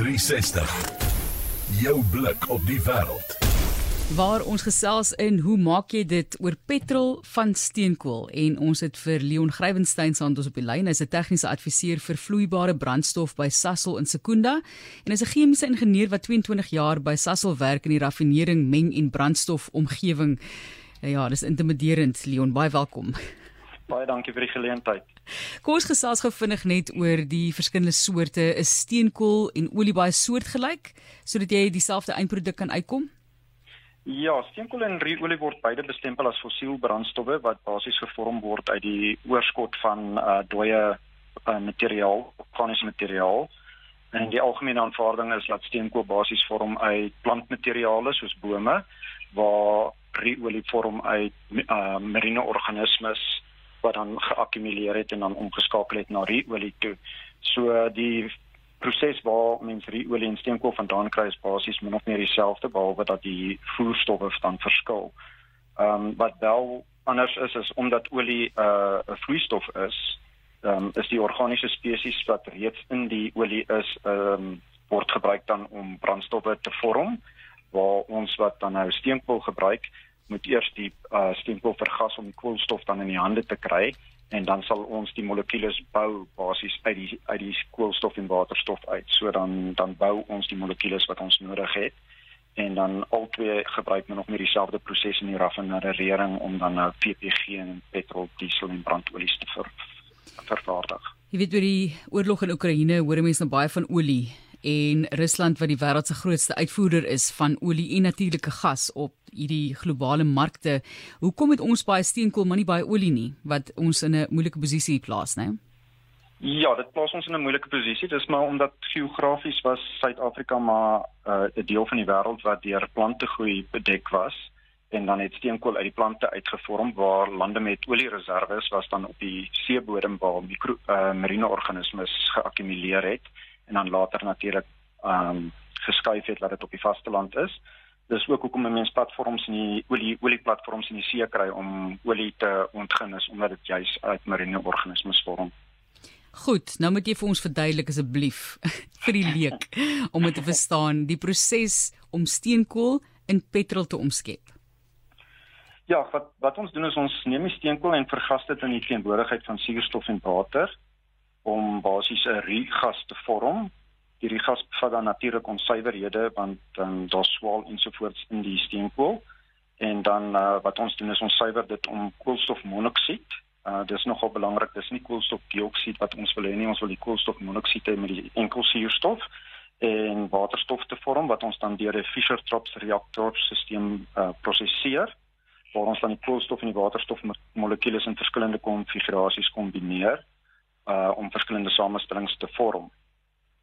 360. Jou blik op die wêreld. Waar ons gesels in hoe maak jy dit oor petrol van steenkool en ons het vir Leon Grywenstein se ons op die lyn. Hy's 'n tegniese adviseur vir vloeibare brandstof by Sasol in Sekunda en hy's 'n chemiese ingenieur wat 22 jaar by Sasol werk in die raffinering, meng en brandstof omgewing. Ja, dis intimiderend Leon, baie welkom. Baie dankie vir die geleentheid. Kom ons gesels gou vinnig net oor die verskillende soorte. Is steenkool en olie baie soortgelyk sodat jy dieselfde eindproduk kan uitkom? Ja, steenkool en ruolie word beide bestempel as fossiel brandstowwe wat basies gevorm word uit die oorskot van uh, dooie uh, materiaal, organiese materiaal. En die algemene aanvaarding is dat steenkool basies vorm uit plantmateriale soos bome waar ruolie vorm uit uh, marine organismes wat dan geakkumuleer het en dan omgeskakel het na ruolie toe. So die proses waar mens ruolie en steenkool vandaan kry is basies min of meer dieselfde behalwe dat die voerstowwe dan verskil. Ehm um, wat wel anders is is omdat olie uh, 'n uh, vloeistof is, ehm um, is die organiese spesies wat reeds in die olie is, ehm um, word gebruik dan om brandstowwe te vorm waar ons wat dan nou steenkool gebruik moet eers die uh, steenkool vergas om die koolstof dan in die hande te kry en dan sal ons die molekules bou basies uit die uit die koolstof en waterstof uit. So dan dan bou ons die molekules wat ons nodig het en dan albei gebruik men nog meer dieselfde proses in die raffinering om dan nou PPG en petrol, diesel en brandolies te ver, vervaardig. Jy weet oor die oorlog in Oekraïne, hoor mense nou baie van olie en Rusland wat die wêreld se grootste uitvoerder is van olie en natuurlike gas op hierdie globale markte. Hoekom het ons baie steenkool maar nie baie olie nie wat ons in 'n moeilike posisie plaas, né? Ja, dit plaas ons in 'n moeilike posisie. Dis maar omdat geografies was Suid-Afrika maar uh, 'n uh, deel van die wêreld wat deur plantegroei bedek was en dan het steenkool uit die plante uitgevorm waar lande met oliereserwes was dan op die seebodem waar mikro uh, marine organismes geakkumuleer het en dan later natuurlik ehm um, geskuif het dat dit op die vasteland is. Dis ook hoekom mense platforms in die olie olie platforms in die see kry om olie te ontgin is omdat dit juis uit marine organismes vorm. Goed, nou moet jy vir ons verduidelik asseblief vir die leek om dit te verstaan die proses om steenkool in petrol te omskep. Ja, wat wat ons doen is ons neem die steenkool en vergas dit in die teenwoordigheid van suurstof en water om basies 'n rigas te vorm. Die rigas bevat dan natuurlik onsuiverhede want dan daar swaal ensovoorts in die steenkool. En dan uh, wat ons doen is ons suiwer dit om koolstofmonoksied. Uh dis nogal belangrik, dis nie koolstofdioksied wat ons wil hê nie, ons wil die koolstofmonoksied hê met die enkel suurstof en waterstof te vorm wat ons dan deur 'n Fischer-Tropsch reaktorstelsel uh prosesseer waar ons dan die koolstof en die waterstof molekules in verskillende konfigurasies kombineer uh om verskillende samestellings te vorm.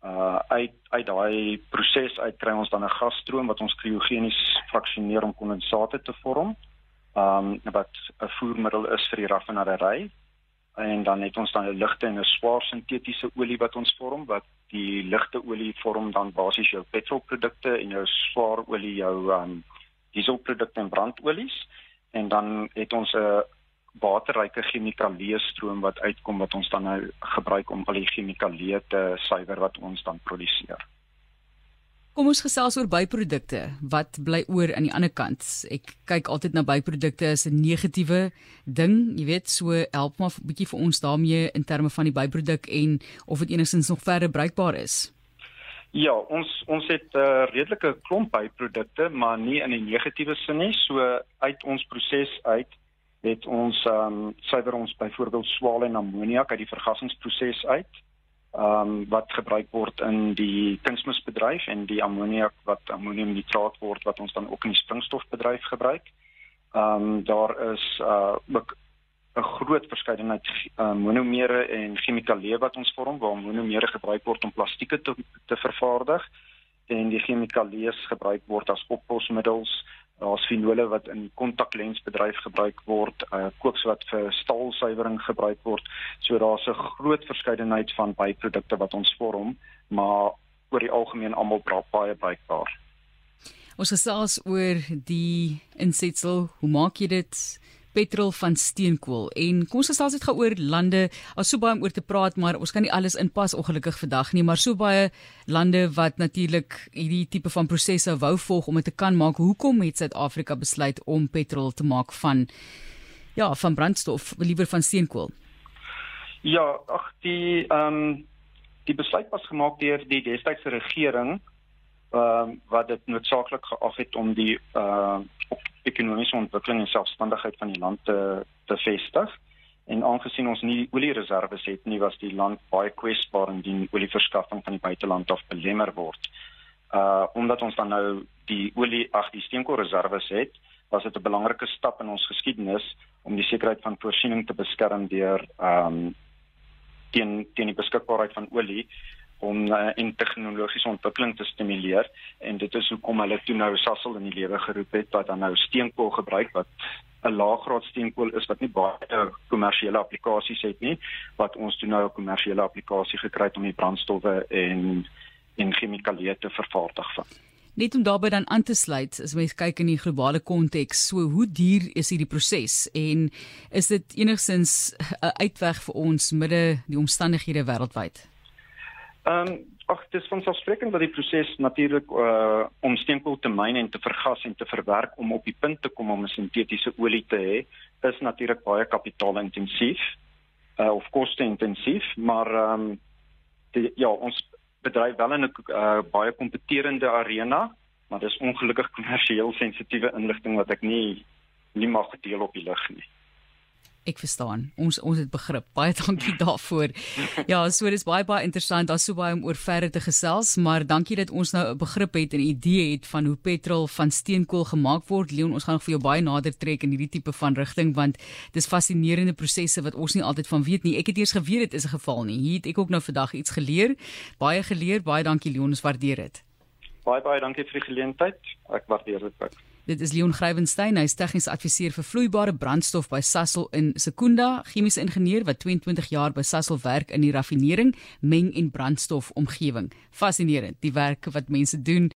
Uh uit uit daai proses uit kry ons dan 'n gasstroom wat ons kriogenies fraksioneer om kondensate te vorm. Um wat 'n voermiddel is vir die raffinaderry en dan het ons dan 'n ligte en 'n swaar sintetiese olie wat ons vorm wat die ligte olie vorm dan basies jou petrolprodukte en jou swaar olie jou um dieselprodukte en brandolies en dan het ons 'n waterryke chemikalieë stroom wat uitkom wat ons dan nou gebruik om al die chemikalieë te suiwer wat ons dan produseer. Kom ons gesels oor byprodukte. Wat bly oor aan die ander kant? Ek kyk altyd na byprodukte as 'n negatiewe ding, jy weet, so help maar 'n bietjie vir ons daarmee in terme van die byproduk en of dit enigstens nog verder bruikbaar is. Ja, ons ons het 'n uh, redelike klomp byprodukte, maar nie in 'n negatiewe sin nie. So uit ons proses uit het ons ehm um, suiwer ons byvoorbeeld swaal en ammoniak uit die vergassingsproses uit. Ehm um, wat gebruik word in die kunsmisbedryf en die ammoniak wat ammoniumnitraat word wat ons dan ook in die springstofbedryf gebruik. Ehm um, daar is uh ook 'n groot verskeidenheid uh, monomere en chemikalieë wat ons vorm waar monomere gebruik word om plastieke te, te vervaardig en die chemikalieë gebruik word as opposmiddels daar's fenole wat in kontaklensbedryf gebruik word, uh kooks wat vir staalsuiwering gebruik word. So daar's 'n groot verskeidenheid van byprodukte wat ons vorm, maar oor die algemeen almal baie bruikbaar. Ons gesels oor die insetsel, hoe maak jy dit? Petrol van steenkool. En kom ons gesels dit gou oor lande, as so baie om oor te praat, maar ons kan nie alles inpas ongelukkig vandag nie, maar so baie lande wat natuurlik hierdie tipe van prosesse wou volg om dit te kan maak. Hoekom het Suid-Afrika besluit om petrol te maak van ja, van brandstof, liewer van steenkool? Ja, ag die ehm um, die besluit was gemaak deur die destydse regering ehm uh, wat dit noodsaaklik geag het om die uh ekonomiese ontwikkeling en selfstandigheid van die land te te vestig. En aangesien ons nie oliereserwes het nie, was die land baie kwesbaar indien olieverskaffing van die buiteland af belemmer word. Uh omdat ons dan nou die olie ag die steenkoolreserwes het, was dit 'n belangrike stap in ons geskiedenis om die sekerheid van voorsiening te beskerm deur ehm um, teen teen die beskikbaarheid van olie om uh, en tegnologiese ontwikkeling te stimuleer en dit is hoekom hulle toe nou Sasol in die lewe geroep het wat dan nou steenkool gebruik wat 'n laaggraad steenkool is wat nie baie kommersiële applikasies het nie wat ons toe nou 'n kommersiële applikasie gekry het om die brandstowwe en en chemikalieë te vervaardig van. Net om daarbey dan aan te sluit, as mens kyk in die globale konteks, so hoe duur is hierdie proses en is dit enigsins 'n uitweg vir ons midde die omstandighede wêreldwyd? Ehm um, ag dis vanselfsprekend dat die proses natuurlik uh om steenkool te myn en te vergas en te verwerk om op die punt te kom om 'n sintetiese olie te hê, is natuurlik baie kapitaalintensief uh of koste-intensief, maar ehm um, ja, ons bedryf wel in 'n uh, baie kompeterende arena, maar dis ongelukkig kommersieel sensitiewe inligting wat ek nie nie mag deel op die lig nie. Ek verstaan. Ons ons het begrip. Baie dankie daarvoor. Ja, so dis baie baie interessant. Daar's so baie om oor verder te gesels, maar dankie dat ons nou 'n begrip het en 'n idee het van hoe petrol van steenkool gemaak word. Leon, ons gaan nog vir jou baie nader trek in hierdie tipe van rigting want dis fascinerende prosesse wat ons nie altyd van weet nie. Ek het eers geweet dit is 'n geval nie. Hier het ek ook nou vandag iets geleer. Baie geleer. Baie dankie Leon, ons waardeer dit. Baie baie dankie vir die geleentheid. Ek waardeer dit baie. Dit is Leon Grywenstein, hy is tegniese adviseur vir vloeibare brandstof by Sasol in Sekunda, chemiese ingenieur wat 22 jaar by Sasol werk in die raffinering, meng en brandstof omgewing. Fascinerend, die werk wat mense doen.